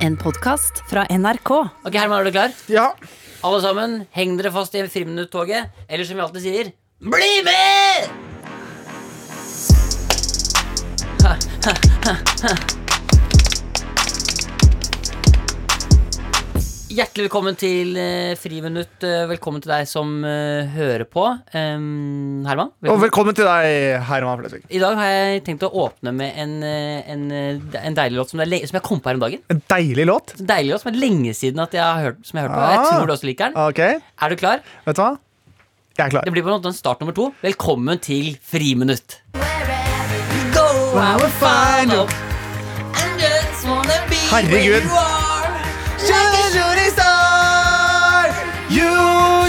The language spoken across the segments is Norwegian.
En podkast fra NRK. Ok, Herman, er du klar? Ja. Alle sammen, heng dere fast i friminutt-toget. Eller som vi alltid sier, bli med! Hjertelig velkommen til eh, Friminutt. Eh, velkommen til deg som eh, hører på. Em, Herman, Og velkommen. velkommen til deg, Herman Flesvig. I dag har jeg tenkt å åpne med en, eh, en, eh, en deilig låt som, det er le- som jeg kom på her om dagen. En deilig låt. En deilig låt som er lenge siden at jeg har hørt, som jeg har hørt på. Jeg Ah. tror du også liker den. Ok, Er du klar? vet du hva? Jeg er klar. Det blir på en måte en start nummer to. Velkommen til Friminutt. Herregud. You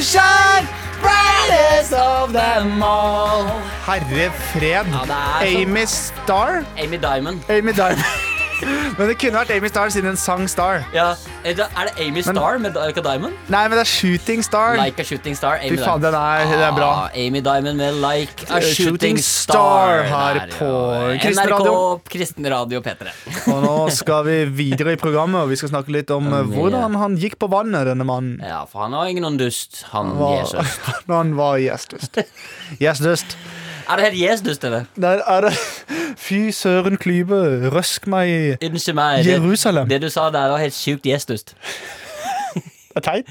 shine brightest of them all. Herre fred. Ja, er Amy Star? Amy Diamond. Amy Diamond. Men det kunne vært Amy Star siden en sang Star. Ja, Er det det Amy Star med Like a Diamond? Nei, men det er Shooting Star. Like a Shooting Star. Amy Fy faen, den er, den er bra. Ah, Amy Diamond med Like a Eh, Shooting Star. Her Der, på. Kristen NRK, Radio. Kristen Radio P3. Og nå skal vi videre i programmet, og vi skal snakke litt om um, hvordan han gikk på vannet, denne mannen. Ja, for han var ingen dust, han Var- Jesus. Han var Jesus. Gjestdust. Er det helt Jesus-dust, eller? Der er det Fy søren klype, røsk meg i Unnskyld meg. Jerusalem. Det du sa der, var helt sjukt Jesus-dust. Det er teit.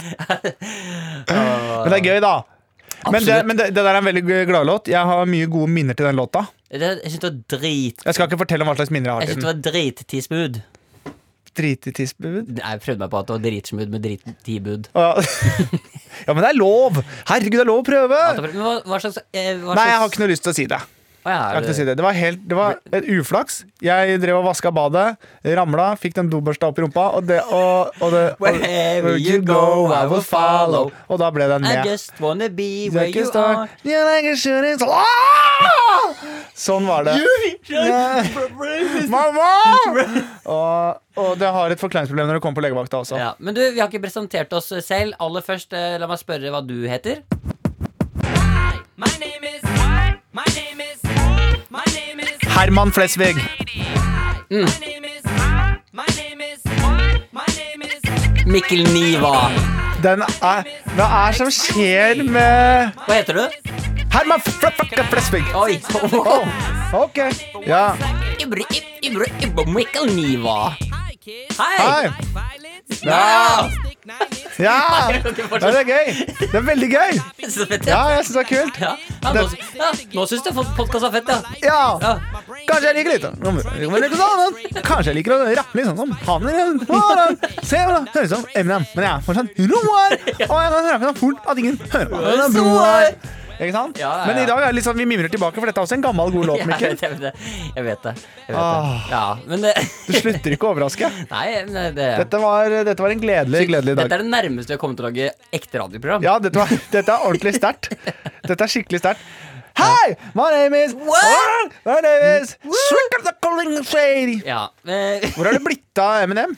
Men det er gøy, da. Men, det, men det, det der er en veldig gladlåt. Jeg har mye gode minner til den låta. Det, jeg synes det var drit Jeg skal ikke fortelle om hva slags minner jeg har Jeg synes det var drittidsbud Drittidsbud? Jeg prøvde meg på at det var dritsmud med drittibud. Ja. ja, men det er lov! Herregud, det er lov å prøve! Hva, hva slags eh, hva Nei, jeg har ikke noe lyst til å si det. Jeg er ikke si det- det. Var, helt, det var et uflaks. Jeg drev og vaska badet, ramla, fikk den dobørsta opp i rumpa, og det og, og det og, Wherever you go, I will follow. Og da ble den I med. just wanna be where you are. you're like a shooting. Ah! Sånn var det. Mamma! Og, og det har et forklaringsproblem når du kommer på legevakta også. Ja, men du, vi har ikke presentert oss selv. Aller først, eh, la meg spørre hva du heter. Herman Flesvig. Mm. Mikkel Niva. Den er Hva er det som skjer med Hva heter du? Herman Fl- Fl- Flesvig? Oi. Ok. Ja. Mikkel Niva. Hei. Hei. Ja. Ja! ja! Det er gøy. Det er veldig gøy. Ja, jeg syns det er kult. Ja, ja, nå, ja, nå syns jeg podkast er fett, ja. Ja. Kanskje jeg liker litt sånn. Kanskje jeg liker å rappe litt sånn som han Se det høres ut som Eminem, men jeg er fortsatt roar. Og jeg kan rappe så fort at ingen hører på. Roar. Ikke sant? Ja, ja, Men i dag er det litt sånn vi mimrer tilbake, for dette er også en gammel, god låt. Mikkel. jeg vet det. Jeg vet det. Jeg vet Ah. det. Ja, men det, Du slutter ikke å overraske. Nei, det, Dette var, dette var en gledelig, gledelig dag. Dette er det nærmeste vi har kommet til å lage ekte radioprogram. Ja, dette, var, dette er ordentlig sterkt. Dette er skikkelig sterkt. Hei, my name is What? My name is Swicker the Calling Shady. Ja, eh, Hvor er det blitt av Eminem?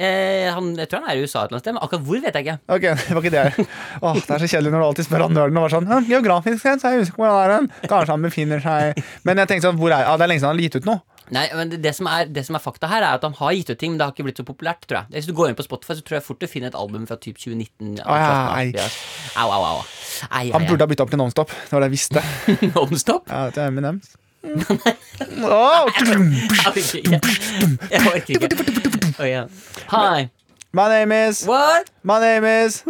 Eh, han, jeg tror han er i USA et eller annet sted, men akkurat hvor vet jeg ikke. Ok, det var ikke det. Åh, det er så kjedelig når du alltid spør han nerden og var sånn «Ja, Geografisk sett, så jeg på hvor han er hen. Kanskje han befinner seg Men jeg tenkte sånn, hvor er ja, Det er lenge siden han har gitt ut noe. Nei, men det, det, som er, det som er fakta her, er at han har gitt ut ting, men det har ikke blitt så populært, tror jeg. Hvis du går inn på Spotify, så tror jeg fort du finner et album fra typ 2019. Å, ja, ei. Au, au, au. Han burde ha bytta opp til Nonstop. Det var det jeg visste. Nonstop? Ja, det er Eminem. Åh, Jeg orker ikke. Oi, yeah. Hi. My name is What? My name is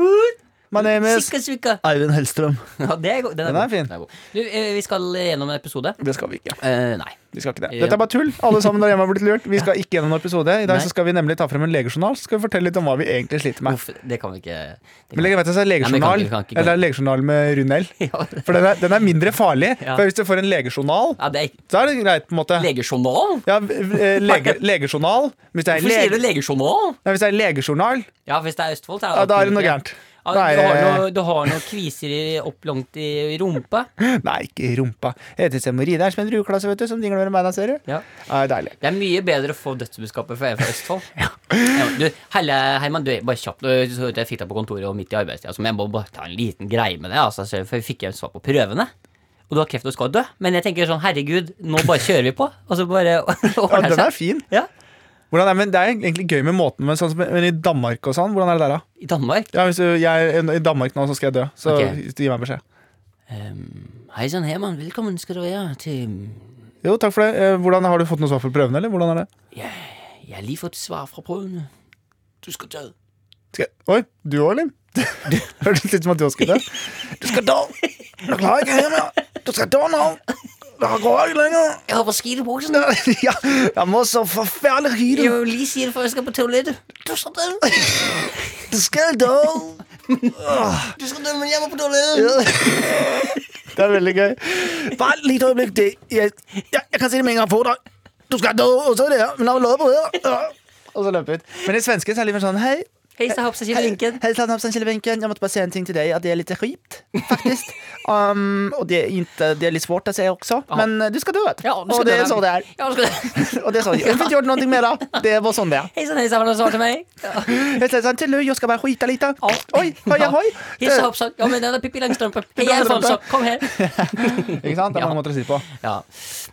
My name is Sikka, sikka. Eivind Hellstrøm. Ja, det er, den er, Den er god. fin. Den er god. Du, eh, vi skal gjennom en episode. Det skal vi ikke. Eh, nei. Vi skal ikke det. Dette er bare tull. Alle sammen der hjemme har blitt lurt. Vi skal ikke gjennom en episode. I dag så skal vi nemlig ta frem en legejournal. Så skal vi fortelle litt om hva vi egentlig sliter med. Uff, Det kan vi ikke det Men kan- legg vet du, det er Nei, men vi legejournal kan ikke- Eller legejournal med rund L. Ja, For den er, den er mindre farlig. Ja. For hvis du får en legejournal, ja, det er ikke så er det greit, på en måte. Legejournal? Ja, eh, lege, legejournal. Hvis det er, Hvorfor sier du lege, legejournal? nei, hvis det er legejournal, Ja, hvis det er Østfold, så er ja, da er det noe gærent. Ja, du, har er noe, du har noe kviser opp langt i, rumpa. Nei, ikke i rumpa. Det heter. Det er som en drueklasse, vet du, som dingler mellom beina, ser du. Ja. Ja, det er deilig. Det er mye bedre å få dødsbudskapet fra en fra Østfold. Ja, du, Helle, Herman, du, bare kjapt. Jeg fikk deg på kontoret og midt i arbeidstida, så jeg må bare ta en liten greie med det. Altså, så- for jeg fikk jeg svar på prøvene. Og du har kreft og skal dø. Men jeg tenker sånn, herregud, nå bare kjører vi på. Og så bare Ja, den er fin. Ja. Hvordan men det er egentlig gøy med måten, men, sånn men i Danmark og sånn, hvordan er det der, da? I Danmark? Ja, hvis du, jeg er i Danmark nå, så skal jeg dø. Så okay. gi meg beskjed. Um, Hei sann, Herman. Velkommen skal du være til Jo, takk for det. Eh, Hvordan Har du fått noe svar fra prøvene, eller? Hvordan er det? Jeg, jeg har lige fått svar fra prøvene. Du skal dø. Skal oi, du òg, Linn? Hørtes litt ut som at du også skulle dø. Du skal dø! Du klarer ikke hjemme. Du skal dø nå. Det går ikke lenger. Jeg har på skide på buksen. Ja, jeg må så forferdelig hyre. Jeg vil lige si det før jeg skal på toalettet. Du skal dø. Du skal dø. Du skal dø, men jeg må på toalettet. Det er veldig gøy. Bare et lite øyeblikk. Det, jeg, jeg, jeg kan si det med en gang på deg. Du skal dø, og så er det her. Men la meg løpe her. Ja. Og så løpe ut. Men i svenske så er det litt mer sånn Hei, Hei, så hoppsa Kjell-Linken. Hej Sandhamsen Kjellvinken, jag måste bara säga en ting till dig att det är lite skit faktiskt. um, och det är, inte, det är lite svårt att säga också, Aha. men eh, du ska dö. Ja, du skal och det er är så det är. Ja, du skal dø. Och det er sånn. Jag har inte gjort någonting mer. Det var sånn det är. Hei sann, hei sann, var det noen svar til meg? Ja. Jag säger till nu, jag ska bara skita lite. Ja. Oj, hoi. Hei Hissa hoppsan. Ja, men det er Pippi Langstrømpe. Hei, jeg er Alfonso. Kom her. Ikke sant? Det er mange måter å si på. Ja.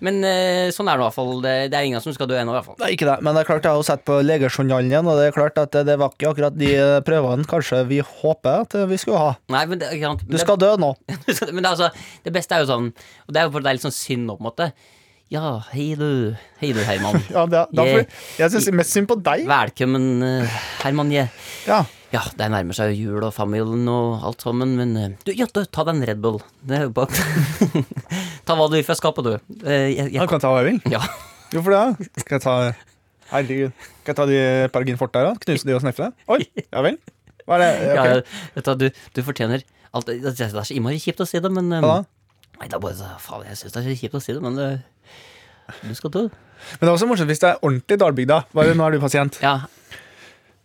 Men eh, sånn er det i hvert fall. Det, det er ingen som skal dø ennå, i hvert fall. Det er ikke det, men det er klart jeg har sett på legejournalen og det er klart at det var ikke akkurat de prøvene kanskje vi håper at vi skulle ha. Nei, men det, ikke sant? Du skal dø nå. men det, altså, det beste er jo sånn Og det er jo for det er litt sånn synd nå, på en måte. Ja, hei du. Hei du, Herman. Ja, det, da får- jeg syns mest synd på deg. Velkommen, eh, Herman. Jeg. Ja. Ja, det nærmer seg jul og familien og alt sammen, men eh, du, ja, du, ta deg en Red Bull. Det er jo bak. Ta hva du vil fra skapet, du. Eh, jeg, Jeg jeg, kan ta hva jeg vil. ja. Hvorfor det? Skal jeg ta Herregud. Skal jeg ta de Paragin Fort der, da? Knuse de og sniffe det? Oi, ja vel. Hva er det? ja Ok. vet du, du, fortjener alt det, er så innmari kjipt å si det, men Hva da? Nei, det er bare så Faen, jeg syns det er så kjipt å si det, men eh, du skal dø. Men det er også morsomt hvis det er ordentlig dalbygda. Nå er du pasient. Ja.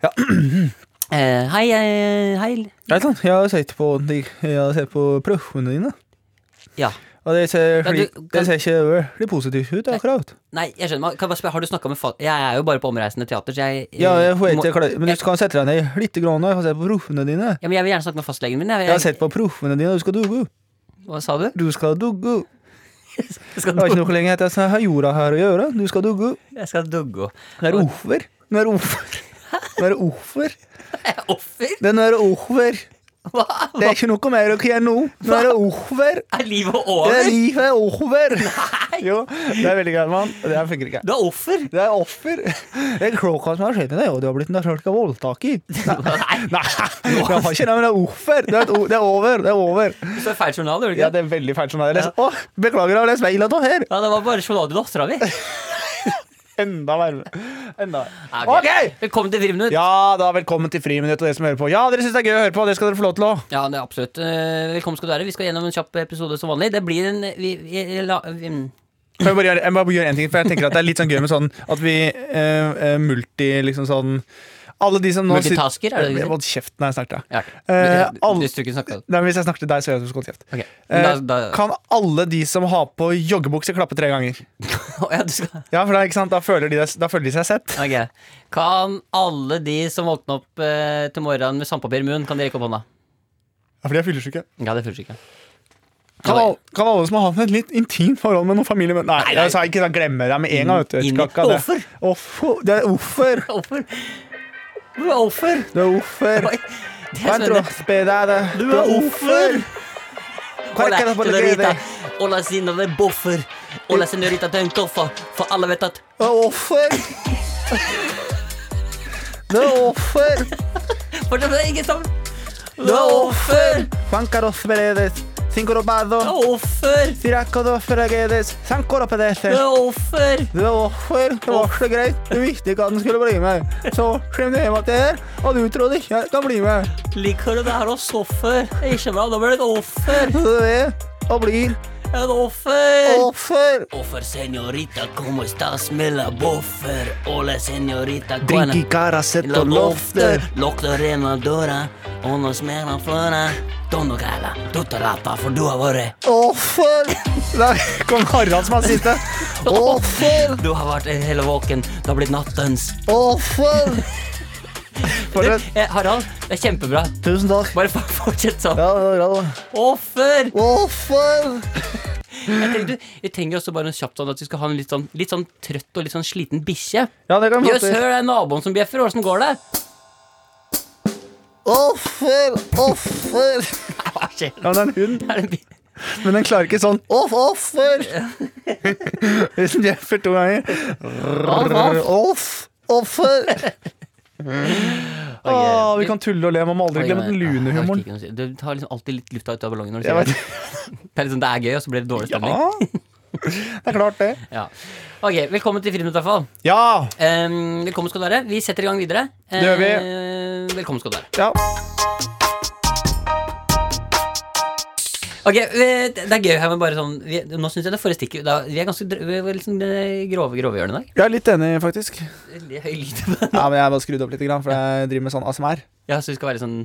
Ja. Eh, hei, eh, hei. Ja, sant. Jeg har sett på, jeg har sett på prøvene dine. Ja. Og det ser, Ja, du, det ser ikke veldig positivt ut, akkurat. Nei, jeg skjønner meg. Kan jeg spørre, Har du snakka med fat... Jeg er jo bare på omreisende teater, så jeg Ja, jeg får må- ikke Men du kan sette deg ned litt grann, og jeg sett på proffene dine. ja, men jeg vil gjerne snakke med fastlegen min. Jeg, Jeg har sett på proffene dine, og du skal dugge. Hva sa du? Du skal dugge. Jeg skal, Det har ikke noe lenger sånn har jorda her å gjøre. Du skal dugge. jeg skal dugge. Du er offer. Du er offer. Du er offer. Offer? Den er offer. Hva? Det er ikke noe mer å gjøre nå. Nå er det over. Er livet over? Det er livet over. Nei. Jo, det er veldig greit, mann. Det funker ikke. Du er offer? Det er offer. Det er klokka som har skjedd med deg, og du har blitt en narkotika voldtak i. Nei, Nei. jeg har ikke det, men det er offer. Det er, det er over. Det er over. Du står feil journal, gjør du Ja, det er veldig feil journal. Jeg leser- Å, beklager, jeg har lest noe her. Ja, det var bare journalen til dattera mi. Enda verre. Enda Ok! Velkommen til Friminutt. Ja, da velkommen til Friminutt og dere som hører på. Ja, dere syns det er gøy å høre på, det skal dere få lov til òg. Ja, det er absolutt. Eh, Velkommen skal du være. Vi skal gjennom en kjapp episode som vanlig. Det blir en vi, vi, la, vi, jeg bare gjøre, må bare gjøre en ting, for jeg tenker at det er litt sånn gøy med sånn at vi eh, eh, multi liksom sånn Alle de som nå Multitasker, er det det du? Hold kjeft når jeg snakker. ja. Uh, Hvis du ikke snakker Nei, Hvis jeg snakker til deg, så gjør jeg at du skal holde kjeft. Okay. Da, da, Uh, Kan alle de som har på joggebukse, klappe tre ganger? Å, ja, du skal Ja, for da, ikke sant? Da, føler de, da føler de seg sett. Okay. Kan alle de som våkner opp uh, til morgenen med sandpapir i munnen, kan de rekke opp hånda? Ja, for de er fyllesyke. Ja. Kan, alle- kan alle som har hatt et litt intimt forhold med noen familie Nei, Nei, nei. jeg sa ikke jeg glemmer det med en gang. vet du. Offer. Offer. Er offer. Du er offer. Du er offer. Oi, det er du? Deg det. Du er offer. Er det Hola, det señorita. Hola, señorita buffer. Hola, señorita Dønkoffa. For alle vet at Du er offer. Du er offer. Fortsatt det er ikke sant? Du er er offer. Juan Carlos Paredes. Cinco robado. Du er offer. Siraco dos freguedes. Sanco Du er offer. Du er offer. Det var så greit. Du visste ikke at den skulle bli med. Så skjem du hjem til her, og du trodde ikke jeg kan bli med. Liker du det her hos offer? Er ikke bra. Da blir det et offer. Du er og blir Et offer. offer. Offer, señorita, ¿cómo estás? Me la boffer. Hola, señorita. I cara, og lofter. Lukter rena døra. Og nå smeller fløra. Dono gala, tutta lappa, for du har vært Offer. Det er kong Harald som har sittet. Offer. Du har vært hele våken. Du har blitt nattens. Offer. Eh, Harald, det er kjempebra. Tusen takk. Bare fortsett sånn. Ja, det bra. Offer! Offer. Jeg tenkte, vi trenger også bare en kjapt sånn at vi skal ha en litt sånn, litt sånn trøtt og litt sånn sliten bikkje. Ja, det kan vi Jøss, hør, det er naboen som bjeffer. Åssen går det? Offer, offer. Hva skjer? Ja, men det er en hund, Er det en men den klarer ikke sånn Off, offer. Hvis den bjeffer to ganger. Off, offer. Åh, vi kan tulle og le, man må aldri glemme den noe si- Du tar liksom alltid litt lufta ut av ballongen når du sier det. Det er, liksom, det er gøy, og så blir det dårlig stemning. Ja, det er klart det. Ja. Ok, velkommen til Friminutt, i hvert fall. Ja, Um, velkommen skal du være. Vi setter i gang videre. Det gjør vi. Uh, velkommen skal du være. ja. Ok, Det er gøy her men bare sånn vi, Nå syns jeg det et da, Vi er ganske vi er eh, grove i dag. Jeg er litt enig, faktisk. Høy lyd. Ja, men Jeg har bare skrudd opp litt, for jeg driver med sånn ASMR. Ja, så vi skal være sånn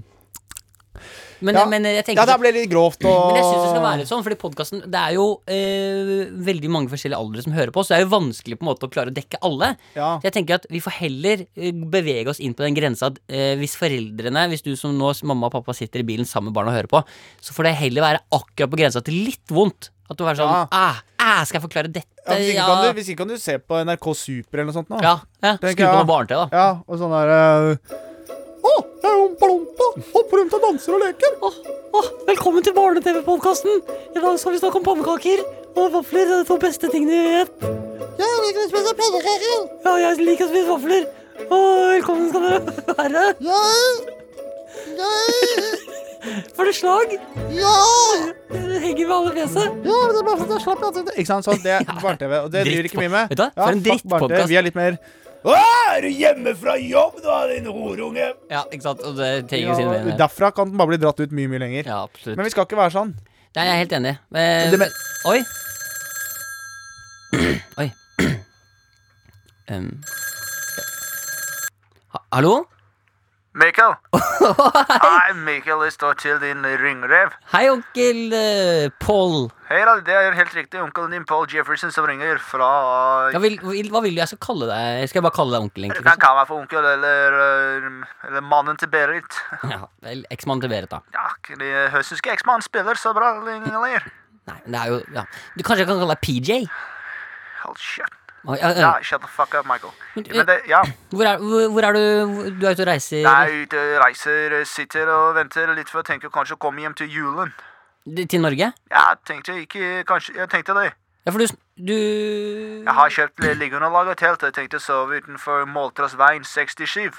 Men, Ja. men jeg tenker Ja, det ble litt grovt og Men jeg synes det skal være litt sånn, fordi podcasten Det er jo eh, veldig mange forskjellige aldre som hører på, så det er jo vanskelig på en måte å klare å dekke alle. Ja. Så jeg tenker at vi får heller eh, bevege oss inn på den grensa at eh, hvis foreldrene, hvis du som nå mamma og pappa sitter i bilen sammen med barna og hører på, så får det heller være akkurat på grensa til litt vondt. At du er sånn Ja. ah, ah, Skal jeg forklare dette? Ja, hvis, ikke Ja. kan du, hvis ikke kan du se på NRK Super eller noe sånt. Nå. ja, ja. Skru på noe barne-TV, da. Ja, og sånn der uh, Å, jeg er ompa-lompa! Hopper rundt og danser og leker. velkommen til barne-TV-podkasten! I dag skal vi snakke om pannekaker og vafler. Det er de to beste tingene vi vet. Jeg liker å spise pannekaker. Ja, jeg liker å spise vafler. Og velkommen skal dere være. Får du slag? Ja! Det henger med alle fjeset. Ja, men det er bare fordi jeg slapp. Ikke sant, sånn, det er barne-TV, og det driver ikke vi med. Vet du hva? For en fuck drittpodcast. barne-TV. Vi er litt mer Å, er du hjemme fra jobb, da, din horunge? Ja, ikke sant? Og det trenger Ja, sine mening. derfra kan den bare bli dratt ut mye, mye lenger. Ja, absolutt. Men vi skal ikke være sånn. Nei, jeg er helt enig. Men, Det men... Oi. Oi. Um. Ha hallo? Mikkel. Hei, Mikkel. Det står til din ringrev. Hei, onkel uh, Paul. Hei da, det er helt riktig. Onkelen din Paul Jefferson som ringer fra Hva vil, vil, hva vil du jeg skal kalle deg? Skal jeg bare kalle deg onkel, Du kan kalle meg for onkel eller, øh, eller mannen til Berit. Ja, vel, Eksmannen til Berit, da. Ja, det høstens eksmann spiller så bra lenger. Nei, det er jo ja. Du Kanskje jeg kan kalle deg PJ? Hold shit. Ja, Ja, shut the fuck up, Michael. Men, Men det, ja, Hvor, er, hvor, hvor er du? Du er ute og reiser? er ute, reiser, sitter og venter litt for å tenke kanskje å komme hjem til julen. Til Norge? Ja, tenkte jeg ikke, kanskje, jeg tenkte det. Ja, for du, du Jeg har kjøpt liggeunderlag og telt, og jeg tenkte å sove utenfor Måltrasveien 67.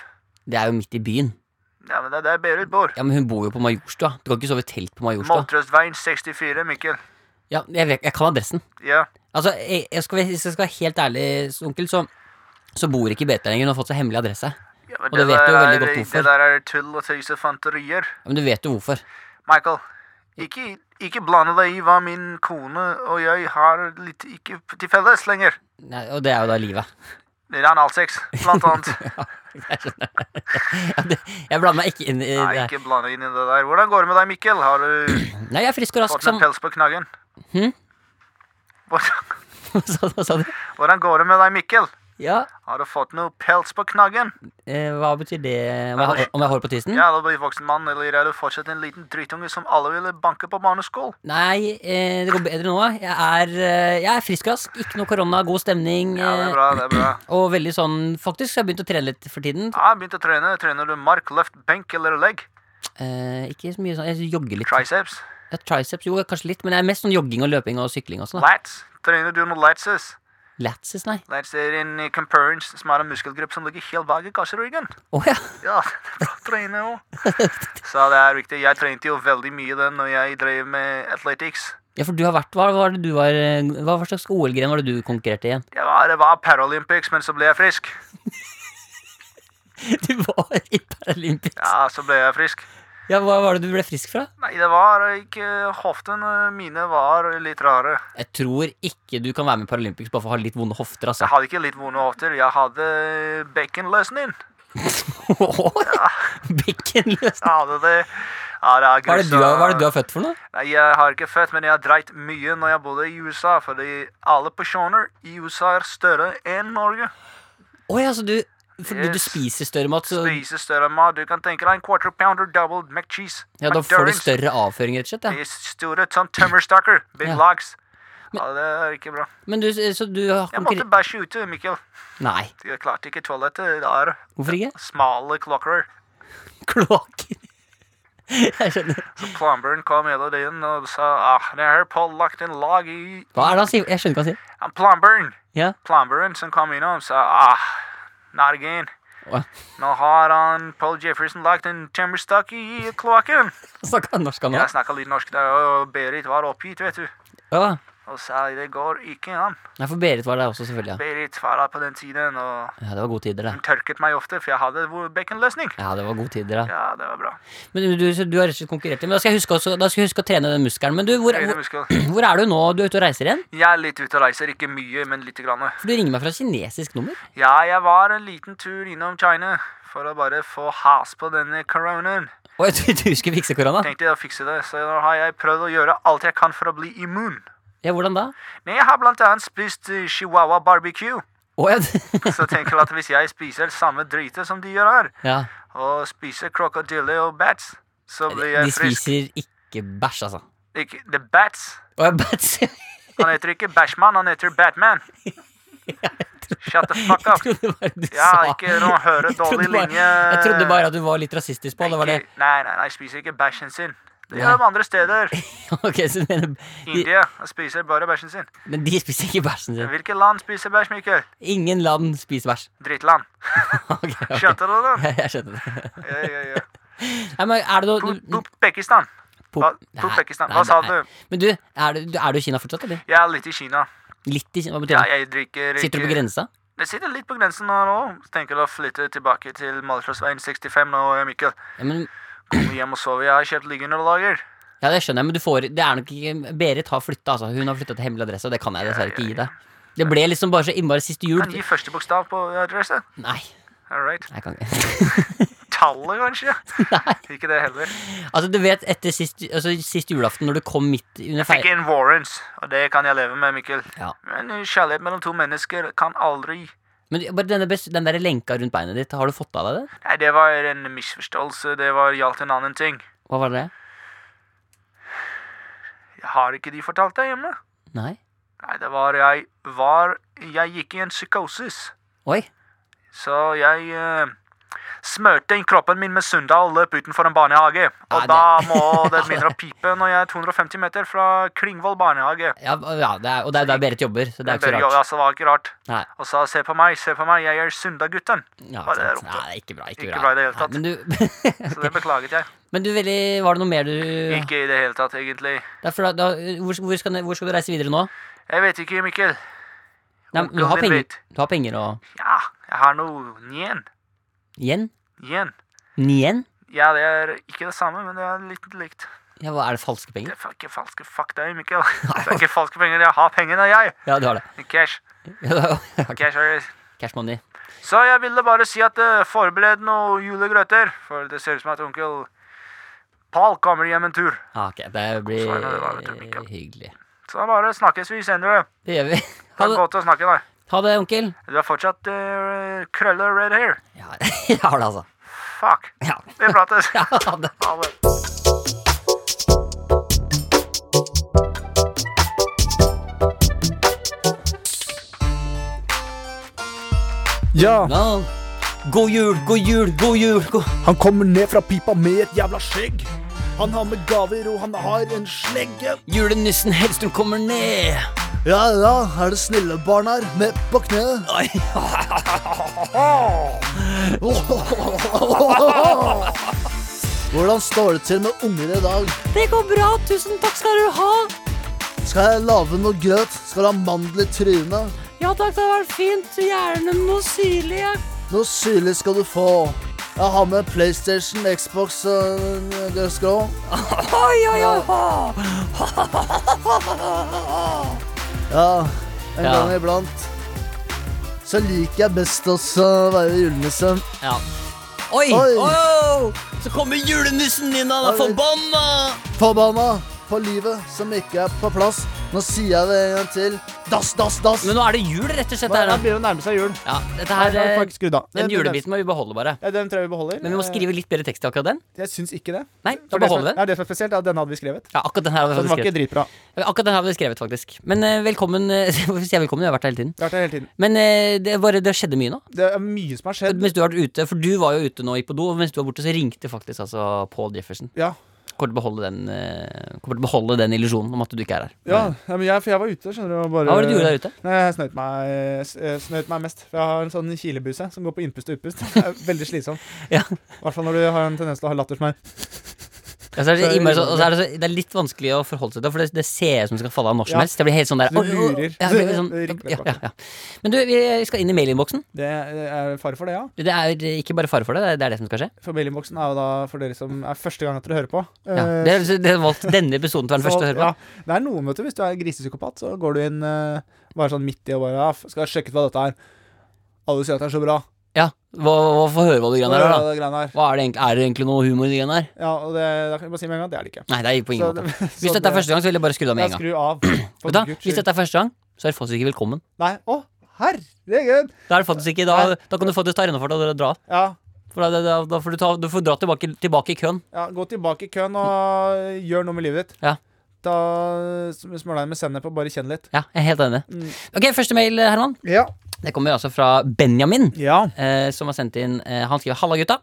Det er jo midt i byen. Ja, men det er der Berit bor. Ja, Men hun bor jo på Majorstua. Du kan ikke sove i telt på Majorstua. Måltrasveien 64, Mikkel. Ja, jeg, vet, jeg kan adressen. Ja. Altså, jeg, jeg skal, Hvis jeg skal være helt ærlig, onkel, så, så bor ikke i der lenger. Hun har fått seg hemmelig adresse. Ja, men Og det vet du jo veldig er- godt hvorfor. Det der er tull og tøys og fanterier. Ja, men du vet jo hvorfor. Michael, ikke, ikke blande deg i hva min kone og jeg har litt ikke til felles lenger. Nei, og det er jo da livet. Det er analsex, blant annet. Jeg. Ja, det, jeg blander meg ikke inn i Nei, det. ikke blande inn i det der. Hvordan går det med deg, Mikkel? Har du Nei, jeg er frisk og rask fått som pels på knaggen? Hm? Hvordan, Hva sa- du? hvordan går det med deg, Mikkel? Ja, Har du fått noe pels på knaggen? eh, hva betyr det? Om jeg, om jeg holder på tissen? Ja, da blir du voksen mann, eller er du fortsatt en liten drittunge som alle ville banke på barneskolen? Nei, eh, det går bedre nå. Jeg er, eh, jeg er frisk rask. Ikke noe korona, god stemning. Ja, det er eh, bra, det er bra. Og veldig sånn Faktisk har jeg begynt å trene litt for tiden. Ja, jeg begynte å trene. Trener du mark, løft, benk eller legg? Eh, ikke så mye sånn Jeg jogger litt. Triceps? Ja, triceps, jo, kanskje litt, men det er mest sånn jogging og løping og sykling og sånn. da. Lats? Trener du noe latses? Latses, nei. Lats er en eh, comparance som er en muskelgruppe som ligger helt bak i kasseryggen. Oh, ja. Ja, det er bra å trene òg. Så det er viktig. Jeg trente jo veldig mye den når jeg drev med athletics. ja, for du har vært Hva var det du var eh, Hva slags OL-gren var det du konkurrerte i igjen? Jeg det var Paralympics, men så ble jeg frisk. Du var i Paralympics. Ja, så ble jeg frisk. Ja, Hva var det du ble frisk fra? Nei, det var ikke Hoftene mine var litt rare. Jeg tror ikke du kan være med i Paralympics bare for å ha litt vonde hofter, altså. Jeg hadde ikke litt vonde hofter. Jeg hadde bekkenløsning. bekkenløsning? Jeg hadde det. Ja, det er Hva er det du hva er det du har født for noe? Nei, jeg har ikke født, men jeg har dreit mye når jeg bodde i USA. Fordi alle personer i USA er større enn Norge. Å ja, så du Fordi du spiser større mat, så Spiser større mat. Du kan tenke deg en quarter pounder double McCheese. ja, da får du større avføring, rett og slett? Ja. store sånn tømmerstokker. Big Ja. logs. Ja, det er ikke bra. Men du, så du har Jeg måtte bæsje ute, Mikkel. Nei, Jeg klarte ikke toalettet. Det er hvorfor ikke? smale klokker. Klokker? Jeg skjønner. Så plumberen kom hele tiden og sa ah, det er pålagt en lag i Hva er det han sier? Jeg skjønner ikke hva han sier. Plumberen, Ja. plumberen som kom innom, sa ah, not again. Hva? Nå har han Paul Jefferson lagt en tømmerstokk i kloakken. Snakka norsk, han Ja, òg? snakka litt norsk der, og Berit var oppgitt, vet du. Ja. Og sa det går ikke an. Nei, for Berit var der også, selvfølgelig. Ja. Berit var der på den tiden, og ja, det var gode tider, hun tørket meg ofte, for jeg hadde bekkenløsning. Ja, det var gode tider, da. Ja, det var bra. Men du, du, du har rett og slett konkurrert. Men da skal jeg huske, også, da skal jeg huske å trene den muskelen. Men du, hvor, hvor, muskel. hvor er du nå? Du er ute og reiser igjen? Jeg er litt ute og reiser, ikke mye, men lite grann. For du ringer meg fra kinesisk nummer. Ja, jeg var en liten tur innom China for å bare få has på denne koronaen. Og jeg trodde du skulle fikse korona. Tenkte jeg å fikse det, så nå har jeg prøvd å gjøre alt jeg kan for å bli immun. Ja, hvordan da? Men jeg har blant annet spist eh, chihuahua barbecue. Å ja. Så jeg tenker at hvis jeg spiser samme drite som de gjør her, ja. og spiser krokodille og bats, så blir De jeg frisk. spiser ikke bæsj, altså. Ikke, the bats. Å ja, bats. Han heter ikke Bashman, han heter Batman. Shut the fuck up. Jeg trodde bare du Ja, sa ikke noe høre Jeg trodde dårlig bare- linje. Jeg trodde bare at du var litt rasistisk på. Det var det. Ikke- Nei, nei, nei, jeg spiser ikke bæsjen sin. Det gjør de andre steder. Ok, så mener de, India spiser bare bæsjen sin. Men de spiser ikke bæsjen sin. Hvilke land spiser bæsj, Mikkel? Ingen land spiser bæsj. Drittland. Ok, ok. Skjønte du det? Jeg, jeg skjønte det. Ja, ja, ja. Nei, men er det noe Po- du- Uzbekistan. Po- Hva- sa du? Men du, er du, er du i Kina fortsatt, eller? Er litt i Kina. Litt i Kina? Hva betyr det? Ja, jeg drikker Sitter du på grensa? Jeg sitter litt på grensen nå. nå. Tenker å flytte tilbake til Malfrosveien 65 nå, Mikkel. Ja, men, Hjem og sove. Jeg har kjøpt liggeunderlager. ja, det skjønner jeg, men du får Det er nok ikke Berit har flytta, altså. Hun har flytta til hemmelig adresse, og det kan jeg dessverre ikke gi deg. Det ble liksom bare så innmari siste jul. Kan gi første bokstav på adresse. Nei, All right. jeg kan ikke. Tallet, kanskje? Nei. Ikke det heller. Altså, du vet, etter sist, altså, sist julaften, når du kom midt under Fikk en warrants, og det kan jeg leve med, Mikkel. Ja. Men kjærlighet mellom to mennesker kan aldri Men bare denne, den der lenka rundt beinet ditt, har du fått av deg det? Nei, det var en misforståelse. Det var gjaldt en annen ting. Hva var det? Jeg har ikke de fortalt deg hjemme? Nei? Nei, det var jeg var Jeg gikk i en psykosis. Oi. Så jeg smørte inn kroppen min med Sunndal og løp utenfor en barnehage. Og ja, da må det begynne å pipe når jeg er 250 meter fra Klingvoll barnehage. Ja, ja det er, og det er der Berit jobber, så det er ikke Det så rart. altså, var ikke rart. Nei. Og sa 'se på meg, se på meg, jeg er Sundagutten'. Ja, Hva er det ropte? Nei, er ikke bra. Ikke, Ikke bra i det hele tatt. Nei, du, Så det beklaget jeg. men du veldig, var det noe mer du Ikke i det hele tatt, egentlig. Derfor, da, hvor, hvor, skal, hvor skal du reise videre nå? Jeg vet ikke, Mikkel. Nei, du, har penger, du har penger og Ja, jeg har noe nyen. Yen? Yen. Nien? Ja, det er ikke det samme, men det er litt likt. Ja, hva, er det falske penger? Det er ikke falske Fuck deg, Mikkel. Det er ikke falske penger. Jeg har pengene, jeg. Ja, du har det. Cash. Ja. Cash er Cash money. Så jeg ville bare si at uh, forbered noe julegrøter, for det ser ut som at onkel Paul kommer hjem en tur. Ah, ok, det blir Så det det da, hyggelig. Så bare snakkes vi senere. Det gjør vi. Ha det, godt å snakke deg. Ha det onkel. Du har fortsatt uh, krøller red hair. Ja, jeg har det, altså. Fuck. Ja. Vi prates. Ja, ha det. Ha det. Ja, Ja. God jul, god jul, god jul. God... han kommer ned fra pipa med et jævla skjegg. Han har med gaver, og han har en slegge. Julenissen Hellstrøm kommer ned. Ja, ja, er det snille barn her? Med på kne? Hvordan står det til med unger i dag? Det går bra, tusen takk skal du ha. Skal jeg lage noe grøt? Skal du ha mandel i trynet? Ja takk, det har vært fint. Gjerne noe syrlig. Ja. Noe syrlig skal du få. Jeg har med PlayStation, Xbox og du ha. Oi, oi, oi. Ja, en Ja. gang iblant. Så liker jeg best også å være julenisse. Ja. Oi! Oi. Oh, Så kommer julenissen inn, han er forbanna! Forbanna! På livet som ikke er på plass. Nå sier jeg det en gang til. Dass, dass, dass. Men nå er det jul, rett og slett. Nå her, nå da. begynner det å nærme seg jul. Ja, dette Nei, her, jeg eh, faktisk. Den Den- julebiten må vi beholde, bare. Ja, den tror jeg vi beholder. Men vi må skrive litt bedre tekst til akkurat den. Jeg syns ikke det. Nei, da det, beholder vi den. ja, det som er spesielt, Ja, at denne hadde vi skrevet. Ja, akkurat den her hadde vi Så den var ikke dritbra. Akkurat den her hadde vi skrevet, faktisk. Men uh, velkommen. eh, Hvorfor sier jeg velkommen? Jeg har vært her hele tiden. Jeg har vært her hele tiden. Men uh, det, var, det skjedde mye nå. Det er mye som har skjedd. Mens du har vært ute, For du var jo ute nå og gikk på do, og mens du var borte, så ringte faktisk altså Paul Jefferson. Ja, Kommer til å beholde den, eh, kommer til å beholde den illusjonen om at du ikke er her. ja, ja men jeg, for jeg var ute, skjønner du. Og bare, Hva var det du gjorde der ute? Nei, Jeg snøt meg, eh, snøt meg mest. For jeg har en sånn kilebuse som går på innpust og utpust. Det er veldig slitsomt. Ja. I hvert fall når du har en tendens til å ha latter som er Ja, så er det, innmari så, og så er det, så, det er litt vanskelig å forholde seg til, for det, det ser ut som det skal falle av når som helst. Det blir helt sånn der Du lurer. Ja, det blir sånn, ja, ja, ja. Men du, vi skal inn i mailinnboksen. Det er fare for det, ja. Det er ikke bare fare for det, det er- det som skal skje. For mailinnboksen er jo da for dere som er første gang at dere hører på. Ja. Eh, Det er, det er valgt denne episoden til å være den første å høre på. Ja, det er noen, vet du. Hvis du er grisepsykopat, så går du inn eh, bare sånn midt i og bare skal sjekke ut hva dette er. Alle sier at det er så bra. Ja, hva, hva, Få høre hva de greiene er, da. Hva er, det egentlig, er det egentlig noe humor i de greiene her? Ja, og det, da kan jeg bare si med en gang det er det ikke. Nei, det er på ingen Så måte. Hvis dette er første gang, så vil jeg bare skru det av med en gang. skru av. For Vet du, hva? Guds hvis skyld. dette er første gang, så er du faktisk ikke velkommen. Nei, å, herregud! Da er det faktisk ikke, da, da kan du faktisk ta rennefart og dra. Ja, For da, da, da får du, ta, du får dra tilbake, tilbake i køen. ja, gå tilbake i køen og gjør noe med livet ditt. Ja. Ta Smør jeg med sennep og bare kjenn litt. Ja, jeg er helt enig. Mm. Ok, første mail, Herman. Ja. Det kommer altså fra Benjamin, ja. eh, som har sendt inn eh, Han skriver 'Halla, gutta'.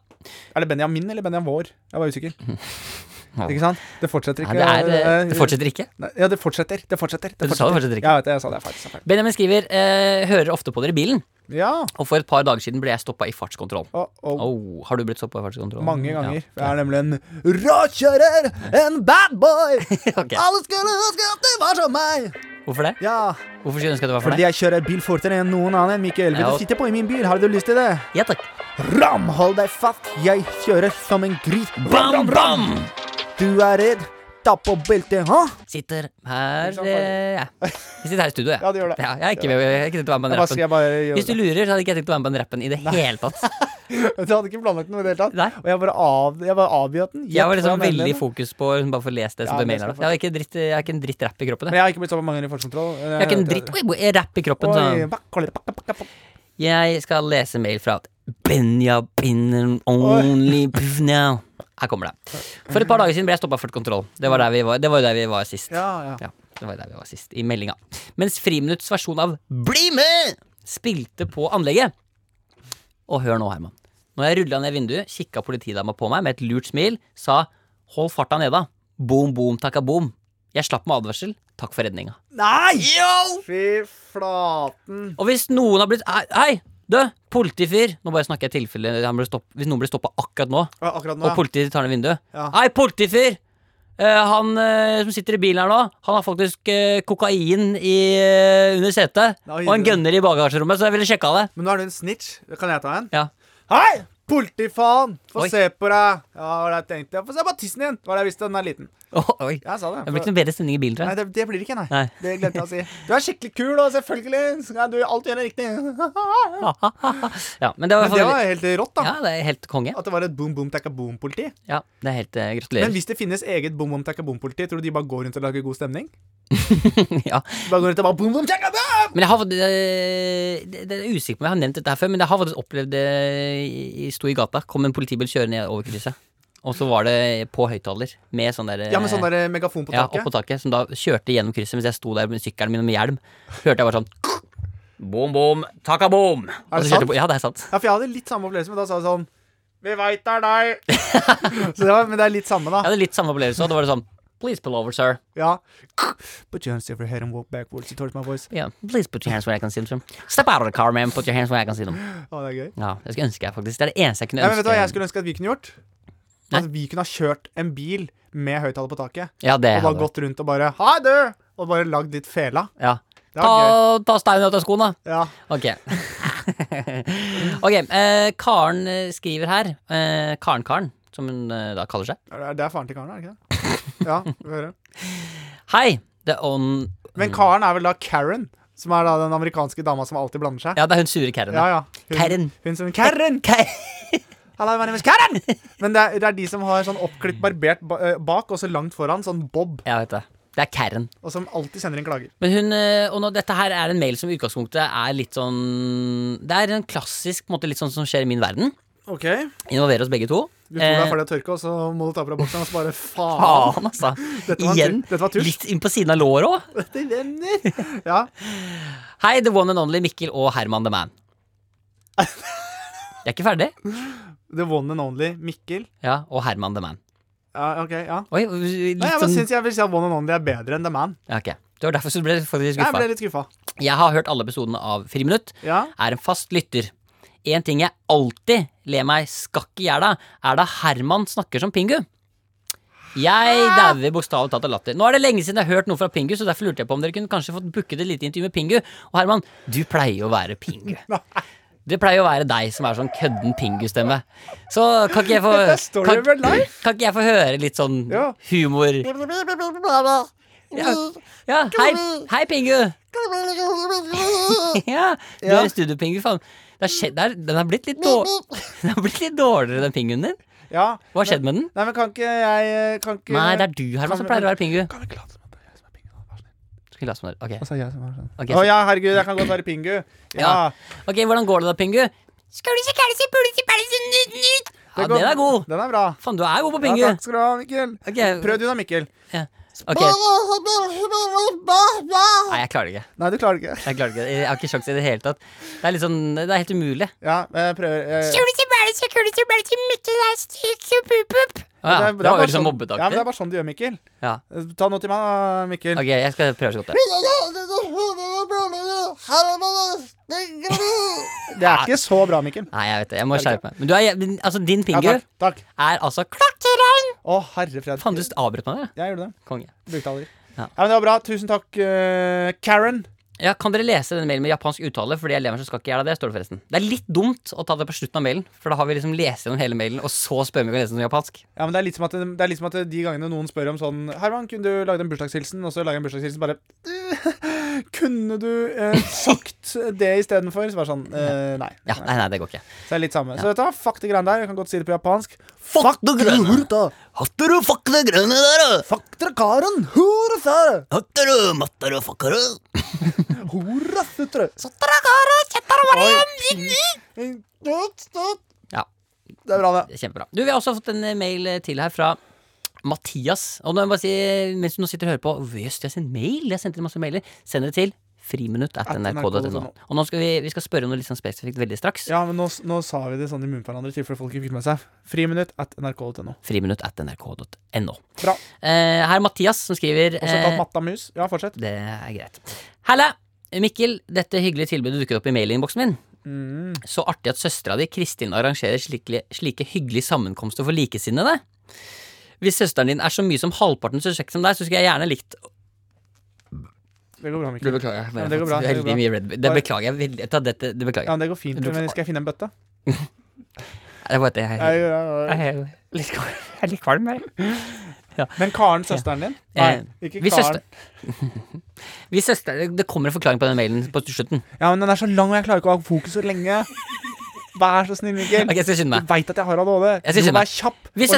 Er det Benjamin eller Benjamin Vår? Jeg var usikker. Ja. Ikke sant? Det fortsetter Ja, ikke. det, er, eh, eh, det fortsetter ikke. Ja, det fortsetter. Det fortsetter. Det Du sa det fortsetter ikke. Ja, jeg sa det sa. Benjamin skriver eh, 'Hører ofte på dere i bilen', Ja. og for et par dager siden ble jeg stoppa i fartskontroll. Oh, oh. Oh, har du blitt stoppa i fartskontroll? mange ganger. Ja. Jeg er nemlig en råkjører, en bad boy. okay. Alle skulle ønske at det var som meg. Hvorfor det? Ja, Hvorfor skulle du ønske at det var for fordi deg? jeg kjører bil fortere enn noen annen. Mikael, vil Ja. du sitte på i min bil? Har du lyst til det? Ja takk. Ram, hold deg fast. Jeg kjører som en gris. Bam, bam! Du er redd. Ta på beltet, ha? Sitter her eh, ja. Jeg sitter her i studio, jeg. Ja, det gjør det. Ja, jeg har ikke, jeg har ikke tenkt å være med på den rappen. jeg bare gjøre Hvis du lurer, så hadde ikke jeg tenkt å være med på den rappen i det hele tatt. Du hadde ikke planlagt noe i det hele tatt? Nei. Og jeg bare, av, jeg bare avgjør den. Jeg var liksom jeg veldig i mener. fokus på å bare få lest det som Ja, det det mailen skal. Jeg har ikke en dritt, jeg har ikke en dritt rapp i kroppen. Men Jeg, jeg har ikke blitt så mange ganger i fartskontroll. jeg har ikke en dritt oi, rapp i kroppen. Oi, bakk, bakk, bakk. Jeg skal lese mail fra Benjamin Only Now. Her kommer det. For et par dager siden ble jeg stoppa for kontroll. Det var, der vi var, det var der vi var sist. Ja, ja. Ja, det var der vi var sist, i meldinga. Mens Friminutts versjon av Bli med! spilte på anlegget. Og hør nå, Herman. Når jeg rulla ned vinduet, kikka politidama på meg med et lurt smil, sa hold farta neda. Boom, boom, takka boom. Jeg slapp med advarsel. Takk for redninga. Nei! Fy flaten. Og hvis noen har blitt hei, du, politifyr! Nå bare snakker jeg tilfelle Hvis noen blir stoppa akkurat nå, Ja, akkurat nå. og politiet tar ned vinduet. Ja. Hei, politifyr! Uh, han uh, som sitter i bilen her nå, han har faktisk uh, kokain i, under setet. Nei, Og en gunner i bagasjerommet, så jeg ville sjekka det. Men nå er du en snitch. Kan jeg ta en? Ja. Hei! Politifaen! Få Oi. se på deg. Ja, hva var det jeg tenkte? Få se på tissen din. Hva var det jeg visste den er liten? Oi. Jeg sa det. Det blir ikke noe bedre stemning i bilen, tror Nei, jeg. det, det blir det ikke, nei. Nei. Det glemte jeg å si. Du er skikkelig kul, og selvfølgelig skal du alltid gjøre riktig. Ja, men det var, Men det var helt rått, da. Ja, det er helt konge. At det var et boom boom takka boom-politi. Ja, det er helt gratulerer Men hvis det finnes eget boom boom takka boom-politi, tror du de bare går rundt og lager god stemning? ja. Bare går rundt og bare boom boom takka boom! Men jeg har fått- eh, det, det er usikker på om jeg har nevnt dette her før, men jeg har faktisk opplevd det i- sto i gata. Kom en politibil kjørende over krysset. Og så var det på høyttaler med sånn der Ja, med sånn der megafon på Ja, taket. oppå taket, som da kjørte gjennom krysset mens jeg sto der med sykkelen min og med hjelm. Hørte jeg bare sånn Boom, boom, taka boom. Er det sant? på- Ja, det er sant. Ja, for jeg hadde litt samme opplevelse, men da sa jeg sånn Vi veit det er deg. så det var, men det er litt samme, da. Jeg hadde litt samme opplevelse, og da var det sånn Please pull over, sir. Ja. Put your hands over your head and walk backwards towards my voice. Yeah, please put your hands where I can see them. Step out of the car, man. Put your hands where I can see them. Å, det er gøy. Ja, det skulle ønske jeg faktisk. Det er det eneste jeg kunne Ja, men vet du hva jeg skulle ønske at vi kunne gjort? At vi kunne ha kjørt en bil med høyttaler på taket. Ja, det Og bare gått rundt og bare Hei, du! Og bare lagd litt fela. Ja. Det gøy. Ta, ta steinen ut av skoene. Ja. Ok. ok, eh, Karen eh, skriver her. Eh, Karen Karen, som hun eh, da kaller seg. Det er- faren til Karen, er det ikke det? Ja, vi hører. høre. Hei! The on Men Karen er vel da Karen, som er da den amerikanske dama som alltid blander seg. Ja, det er hun sure Karen. Ja, ja. Hun, Karen. Hun som Karen! Ka- Hello, my name is Karen! Men det er, det er de som har sånn oppklipt barbert eh, bak og så langt foran, sånn bob, Jeg vet det. Det er Karen. og som alltid sender inn klager. Men hun, eh, og nå, dette her er en mail som i utgangspunktet er litt sånn Det er en klassisk måte, litt sånn som skjer i min verden. Ok, Involverer oss begge to. Du tror det er Eh, ferdig å tørke, og så må du ta på deg boksen og så bare faen. Faen, altså. Dette var, Igjen. Dette var. Litt inn på siden av låret òg. Dette renner. Ja. Hei, the one and only Mikkel og Herman the Man. Jeg er ikke ferdig. The one and only Mikkel. Ja, Og Herman the Man. Ja, ok, ja. Oi, litt Nei, jeg bare sånn syns jeg vil si at one and only er bedre enn The Man. ja, ok. Det var derfor så ble jeg faktisk Jeg ble litt skuffa. Jeg har hørt alle episodene av Friminutt. Ja. Er en fast lytter. En ting jeg alltid ler meg skakk i hjel av, er da Herman snakker som Pingu. Jeg dauer bokstavelig talt av latter. Nå er det lenge siden jeg har hørt noe fra Pingu, så derfor lurte jeg på om dere kunne kanskje fått booket et lite intervju med Pingu. Og Herman, du pleier å være Pingu. Det pleier å være deg som er sånn kødden Pingu-stemme. Så kan ikke jeg få kan, kan ikke jeg få høre litt sånn Ja. humor? Ja, ja hei, hei Pingu! Ja, du er studio-Pingu, faen. Det har skjedd, det er, den har blitt litt dårlig Den har blitt litt dårligere, den pinguen din. ja. Hva har skjedd med den? Nei, men kan ikke jeg kan ikke, Nei, det er du, Herman, som pleier å være pingu. Kan vi ikke late som at det er jeg som er Pingu? da? Vær så som det? Ok. Altså, jeg som er sånn. Ok, Å så- ja, herregud, jeg kan godt være Pingu. Ja. Ja. ok, hvordan går det da, Pingu? Skal du ikke kan du se, burde du se, burde du se, nytt, nytt? Ja, går- den er god. Den er bra. Faen, du er god på Pingu. Ja, takk skal du ha, Mikkel. Ok, Prøv du da, Mikkel. Ja. Ok, nei, jeg klarer det ikke. Nei, du klarer det ikke. Jeg klarer det ikke. Jeg har ikke sjans i det hele tatt. Det er litt sånn, det er helt umulig. Ja, jeg prøver. eh, Å ja, det det det var jo liksom sånn- Ja, men det er bare sånn du gjør, Mikkel. Ja. Ta noe til meg, da, Mikkel. Ok, jeg skal prøve så godt det. Det er ikke så bra, Mikkel. Nei, jeg vet det. Jeg må skjerpe meg. Men du er, altså, din Ja, takk. takk. er altså klokkerein! Å, herre fred. Faen, du avbrøt meg der. Jeg gjorde det. Konge. Brukte aldri. Ja. Ja. men det var bra. Tusen takk, uh, Karen. Ja, Kan dere lese denne mailen med japansk uttale? Fordi elever lever så skal ikke gjøre det. står Det forresten Det er litt dumt å ta det på slutten av mailen, for da har vi liksom lest gjennom hele mailen, og så spør vi om vi kan lese den japansk. Ja, men det er, litt som at, det er litt som at de gangene noen spør om sånn Herman, kunne du lagd en bursdagshilsen? Og så lager jeg en bursdagshilsen bare Kunne du eh, sagt det istedenfor? Så bare sånn eh, Nei. Ja, nei, nei, det går ikke. Så det er litt samme. Så dette, fuck de greiene der. Jeg kan godt si det på japansk. Fuck det grønne. hurta. Hattaru, fuck det grønne der! Fuck dere karen! Hurra! Hattaru, mattaru, fuckaru. Hurra, futre! Ja, Det er bra, det. kjempebra. Du, Vi har også fått en eh, mail eh, til her fra Mathias. Og nå må jeg bare si, mens du nå sitter og hører på Jøss, de har sendt mail! Jeg sendte masse mailer. Send det til friminutt at nrk.no. Og nå skal vi, vi skal spørre om noe litt sånn spesifikt veldig straks. Ja, men nå, nå sa vi det sånn i munnen på hverandre i tilfelle folk ikke fikk med seg. Friminutt at nrk.no. Friminutt at nrk.no. Bra. Eh, her er Mathias som skriver Også kalt eh, Matta Mus. Ja, fortsett. Det er greit. Halla! Mikkel, dette hyggelige tilbudet dukket opp i mailinnboksen min. Mm. Så artig at søstera di Kristin arrangerer slike, slike hyggelige sammenkomster for likesinnede. Hvis søsteren din er så mye som halvparten så kjekk som deg, så skulle jeg gjerne likt Det går bra, Mikkel. beklager jeg. Ja, det går bra, det går bra. mye Red Bull. Det beklager jeg. veldig- Ta dette, det beklager Ja, jeg. det går fint. Men skal jeg finne en bøtte? Det var et, jeg, Ja, jeg, ja, ja. jeg, er litt kvalm. Jeg er litt kvalm, jeg. Men Karen, søsteren din? Nei, Eh, ikke Karen. Hvis søster, det kommer en forklaring på den mailen på slutten. Ja, men den er så lang, og jeg klarer ikke å ha fokus så lenge. Vær så snill, Mikkel. Ok, jeg skal skynde meg Du veit at jeg har ADHD. Jeg skal skynde meg. kjapp Hvis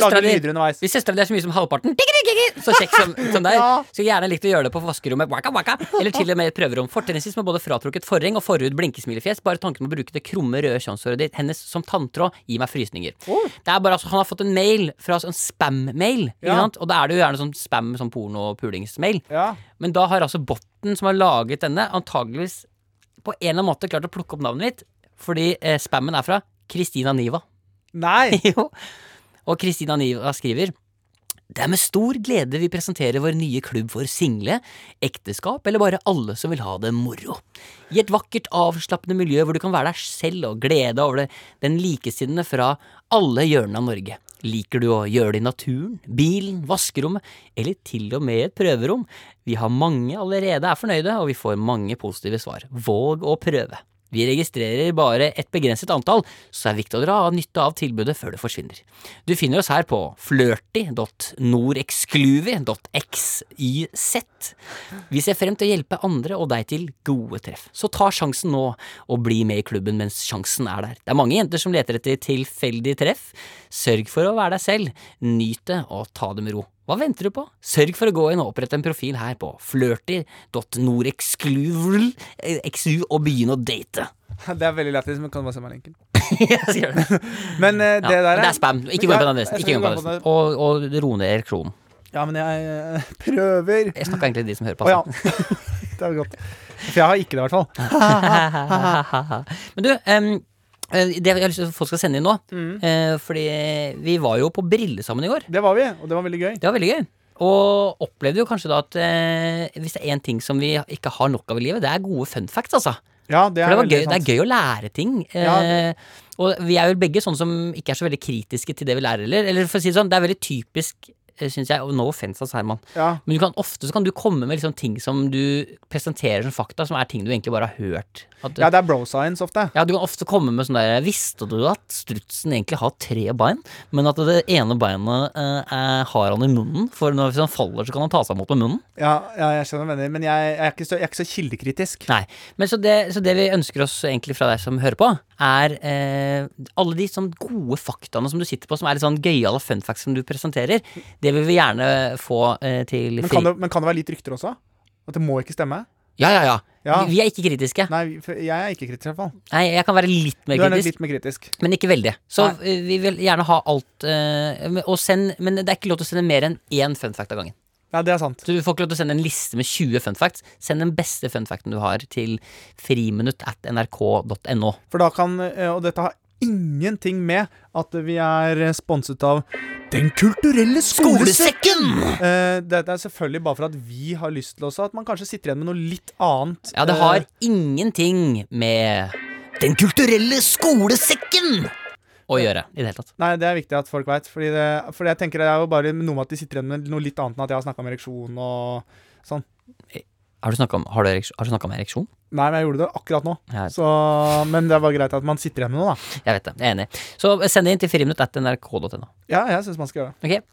søstera di er så mye som halvparten Så kjekk som, som deg, Ja. skulle gjerne likt å gjøre det på vaskerommet, waka, waka, eller til og med et prøverom. Fortrinnsvis med både fratrukket forheng og forhud blinkesmilefjes. Bare tanken med å bruke det krumme, røde kjønnshåret ditt hennes som tanntråd gir meg frysninger. Oh. Det er bare altså, Han har fått en mail fra en spam-mail, Ja. og da er det jo gjerne sånn spam, sånn porno-pulingsmail. Ja. Men da har altså botten som har laget denne, antageligvis på en eller annen måte klart å plukke opp navnet mitt, fordi eh, spammen er fra Kristina Niva. Nei! Jo. Og Kristina Niva skriver det er med stor glede vi presenterer vår nye klubb for single, ekteskap eller bare alle som vil ha det moro. I et vakkert, avslappende miljø hvor du kan være deg selv og glede over det, den likesinnede fra alle hjørnene av Norge. Liker du å gjøre det i naturen, bilen, vaskerommet eller til og med et prøverom? Vi har mange allerede er fornøyde, og vi får mange positive svar. Våg å prøve. Vi registrerer bare et begrenset antall, så det er viktig å dra nytte av tilbudet før det forsvinner. Du finner oss her på flørti.norexcluvi.xyz. Vi ser frem til å hjelpe andre og deg til gode treff. Så ta sjansen nå, og bli med i klubben mens sjansen er der. Det er mange jenter som leter etter tilfeldig treff. Sørg for å være deg selv, nyt det og ta det med ro. Hva venter du på? Sørg for å gå inn og opprette en profil her på flørty.norexcluv og begynne å date. Det er veldig lættis, men kan du bare se meg linken? Men uh, det Ja, der er det er spam. Ikke gå inn på den adressen. Ikke gå inn på adressen. Og, og ro ned kronen. Ja, men jeg eh, prøver. Jeg snakka egentlig til de som hører på. Å ja. altså. det er godt. For jeg har ikke det, i hvert fall. Men du, eh, det jeg har lyst til at folk skal sende inn nå Mm. eh, Fordi vi var jo på Brille sammen i går. Det var vi, og det var veldig gøy. Det var veldig gøy. Og opplevde jo kanskje da at eh, hvis det er én ting som vi ikke har nok av i livet, det er gode fun facts, altså. Ja, det For er det, var veldig gøy, det er gøy å lære ting. Ja. Eh, og vi er jo begge sånne som ikke er så veldig kritiske til det vi lærer. Eller, eller for å si det sånn, det er veldig typisk, eh, syns jeg, og no offense, altså, Herman. Ja. Men du kan, ofte så kan du komme med liksom ting som du presenterer som fakta, som er ting du egentlig bare har hørt. At, ja, det er bro science ofte. ja, du kan ofte komme med sånn der Visste du at strutsen egentlig har tre bein, men at det ene beinet eh, har han i munnen? For når, hvis han faller, så kan han ta seg imot med munnen. Ja, ja jeg skjønner hva du mener, men jeg, jeg, er ikke så, jeg er ikke så kildekritisk. Nei. Men så det, så det vi ønsker oss egentlig fra deg som hører på, er eh, alle de sånn gode faktaene som du sitter på, som er litt sånn gøyale fun facts som du presenterer. Det vil vi gjerne få eh, til Men kan, det, men kan det være litt rykter også? At det må ikke stemme? Ja, ja, ja. Ja. Vi, vi er ikke kritiske. Nei, jeg er ikke kritisk i hvert fall. Nei, jeg kan være litt mer Du er kritisk. litt mer kritisk. Men ikke veldig. Så Nei. eh, vi vil gjerne ha alt eh, og send, Men det er ikke lov til å sende mer enn én fun fact av gangen. Ja, det er sant. Så Du får ikke lov til å sende en liste med 20 fun facts. Send den beste fun facten du har til friminutt at nrk.no. For da kan eh, Og dette har ingenting med at vi er sponset av Den kulturelle skolesekken! Eh, Dette er selvfølgelig bare for at vi har lyst til også at man kanskje sitter igjen med noe litt annet. Ja, det eh, har ingenting med Den kulturelle skolesekken å gjøre i det hele tatt. Nei, det er viktig at folk veit. Fordi, det- fordi jeg tenker det er jo bare noe med at de sitter igjen med noe litt annet enn at jeg har snakka om ereksjon og sånn. Har du snakka om, ereksjon? Nei, men jeg gjorde det akkurat nå. Så, men det er bare greit at man sitter igjen med noe, da. jeg vet det. Jeg er enig. Så send det inn til friminutt.nrk.no. Ja, jeg syns man skal gjøre det. Okay.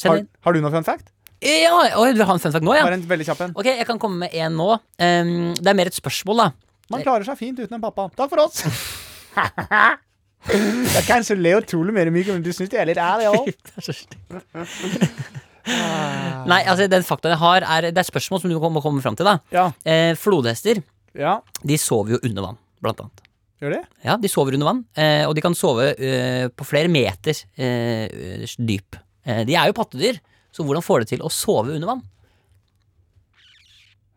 Send Har, har du noe fun fact? Ja, oi, du vil ha en fun fact nå, ja? Bare en veldig kjapp en. Ok, jeg kan komme med en nå. Um, det er mer et spørsmål, da. Man klarer seg fint uten en pappa. Takk for oss! jeg kan så le utrolig mye, men du syns det er litt ærlig òg. Nei, altså den faktaen jeg har, er Det er et spørsmål som du må komme fram til. da Ja. eh, Flodhester ja. de sover jo under vann, blant annet. Gjør de? Ja, De sover under vann, eh, og de kan sove eh, på flere meter eh, dyp. Eh, de er jo pattedyr, så hvordan får de til å sove under vann?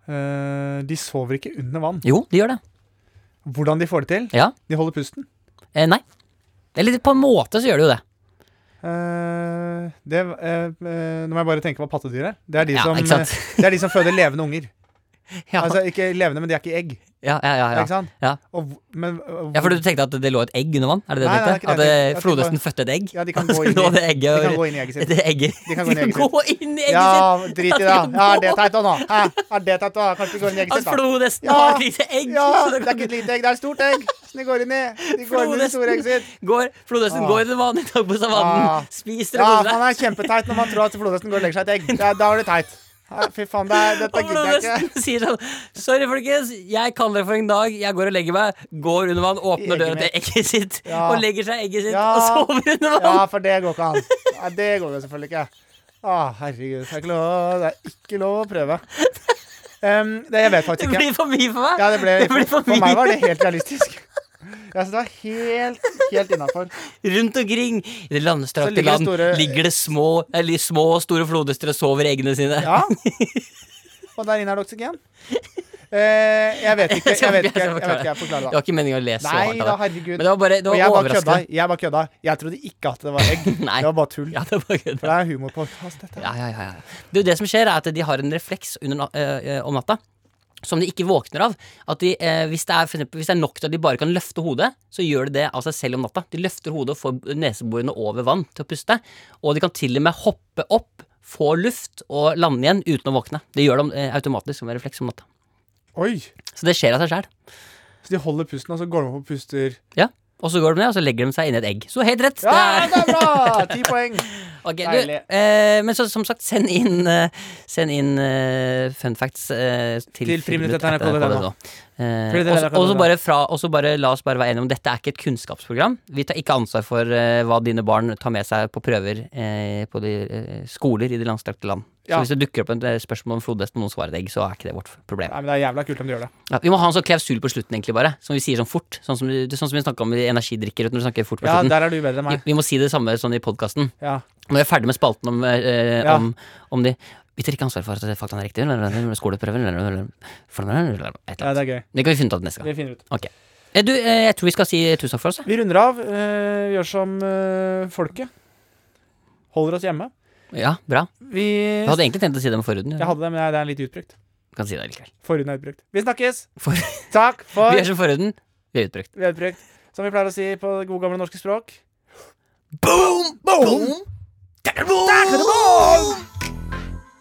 Eh, de sover ikke under vann. Jo, de gjør det. Hvordan de får det til? Ja. De holder pusten. Eh, nei. Eller på en måte så gjør de jo det. Eh, det uh, uh, Nå må jeg bare tenke hva pattedyr er. Det er de, Ja, som, det er de som føder levende unger. Ja, Altså ikke levende, men de er ikke egg. Ja, ja, ja, Ikke sant? Ja. Og, men, og, ja, For du tenkte at det lå et egg under vann? Er det det du Nei, nei, tenkte? det er ikke At det jeg eh, tenkte. Flodhesten fødte et egg? Ja, de kan gå inn lå i- det egget de kan gå inn i egget sitt. Det egget. De kan gå inn i egget sitt. gå inn i egget Ja, sitt! drit i det. da. Ja, er det teit da nå? Hæ? Er det teit da? Kanskje de går inn i egget At sitt, da? flodhesten Ja. har et lite egg! Ja, så det er ikke et lite egg, det er et stort egg. Så de går inn i. De går inn i det store egget sitt. går, flodhesten Ah. går vann i dag på savannen, Ah. spiser Ja, og koser man seg. er kjempeteit når man tror at flodhesten går og legger seg et egg. Ja, da er det teit. Fy faen, det er, dette gidder jeg ikke. sier sånn Sorry, folkens, jeg kaller dere for en dag. Jeg går og legger meg. Går under vann, åpner døra til egget sitt Ja. og legger seg i egget sitt Ja. og sover under vann. Ja, for det går ikke an. Ja, det går jo selvfølgelig ikke. Å, herregud. Det er ikke lov, det er ikke lov å prøve. Um, det, jeg vet faktisk ikke. Det blir for mye for meg. Ja, det ble, det blir for for meg var det helt realistisk. Jeg synes det var helt, helt innafor. Rundt omkring i det landstrakte land store- ligger det små, eller små og store flodhester og sover eggene sine. Ja. Og der inne er det oksygen. Uh, jeg vet ikke. Jeg vet ikke, jeg, vet ikke, jeg forklarer Det det. var ikke meningen å lese så Nei hardt da, det. herregud. Men det var bare det var jeg bare kødda. Jeg bare kødda. Jeg trodde ikke at det var egg. Nei. Det var bare tull. Ja, det var kødda. For det er humorpodkast, dette. Ja, ja, ja, ja. Det, det som skjer, er at de har en refleks under, eh, om natta. Som de ikke våkner av. At de, eh, hvis, det er, eksempel, hvis det er nok til at de bare kan løfte hodet, så gjør de det av seg selv om natta. De løfter hodet og får neseborene over vann til å puste. Og de kan til og med hoppe opp, få luft og lande igjen uten å våkne. Det gjør de eh, automatisk som en refleks om natta. Oi. Så det skjer av seg sjæl. Så de holder pusten, og så går de opp og puster. Og så går de ned, og så legger de seg inn i et egg. Så helt rett! Ja, Det er- er bra! Ti poeng. Ok, du, eh, men så, som sagt, send inn, uh, send inn uh, fun facts uh, til, Til friminutt.nrk.no. Eh, så også- også bare fra, bare La oss bare være enige om dette er ikke et kunnskapsprogram. Vi tar ikke ansvar for eh, hva dine barn tar med seg på prøver eh, på de eh, skoler i de langstrakte land. Så hvis det dukker opp et eh, spørsmål om flodhest og noen svarer deg, så er ikke det vårt problem. Nei, men Det er jævla kult om du gjør det. Ja, vi må ha en sånn klausul på slutten, egentlig, bare. Som vi sier sånn fort. Sånn som, sånn som vi snakka om energidrikker. Når vi snakker fort på Ja, slutten. Der er du bedre enn vi, meg. vi må si det samme sånn i podkasten. Ja. Når vi er ferdig med spalten om, Ja. om, om de Vi tar ikke ansvar for at faktaene er riktige. Skoleprøven ja, det er gøy. Det kan vi finne ut av neste gang. Vi finner ut. Ok. Eh, Du, eh, jeg tror vi skal si tusen takk for oss. Vi runder av. Vi gjør som eh, folket. Holder oss hjemme. Ja, bra. Vi Jeg hadde egentlig tenkt å si det med forhuden. Jeg hadde det, men det er litt utbrukt. Kan si det likevel. Forhuden er utbrukt. Vi snakkes! For, Takk for vi gjør som forhuden. Vi er utbrukt. Vi er utbrukt. Som vi pleier å si på det gode gamle norske språk. Boom Boom Boom! Boom!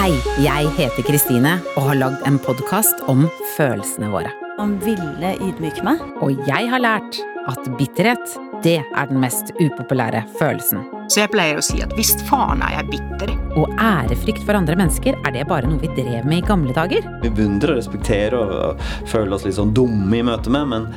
Hei, jeg heter Kristine og har lagd en podkast om følelsene våre. Han ville ydmyke meg. Og jeg har lært at bitterhet, det er den mest upopulære følelsen. Så jeg pleier å si at visst faen er jeg bitter. Og ærefrykt for andre mennesker, er det bare noe vi drev med i gamle dager? Vi beundrer og respekterer og, og føler oss litt sånn dumme i møte med, men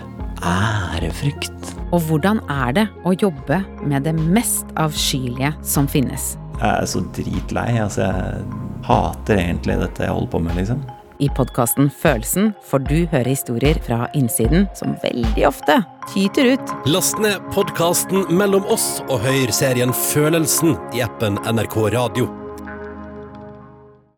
ærefrykt Og hvordan er det å jobbe med det mest avskyelige som finnes? Jeg er så dritlei. Altså, jeg hater egentlig dette jeg holder på med, liksom. I podkasten Følelsen får du høre historier fra innsiden som veldig ofte tyter ut. Last ned podkasten Mellom oss og hør serien Følelsen i appen NRK Radio.